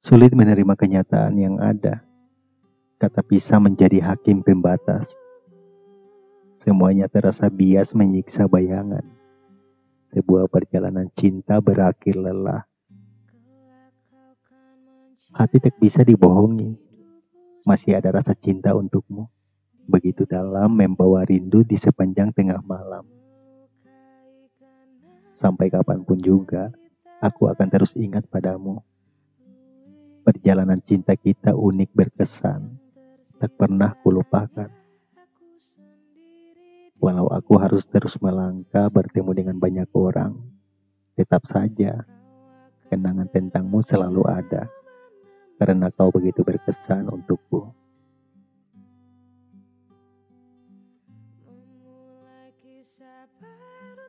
Sulit menerima kenyataan yang ada. Kata pisah menjadi hakim pembatas. Semuanya terasa bias menyiksa bayangan. Sebuah perjalanan cinta berakhir lelah. Hati tak bisa dibohongi. Masih ada rasa cinta untukmu. Begitu dalam membawa rindu di sepanjang tengah malam. Sampai kapan pun juga, aku akan terus ingat padamu. Perjalanan cinta kita unik berkesan, tak pernah kulupakan. Walau aku harus terus melangkah bertemu dengan banyak orang, tetap saja kenangan tentangmu selalu ada karena kau begitu berkesan untukku.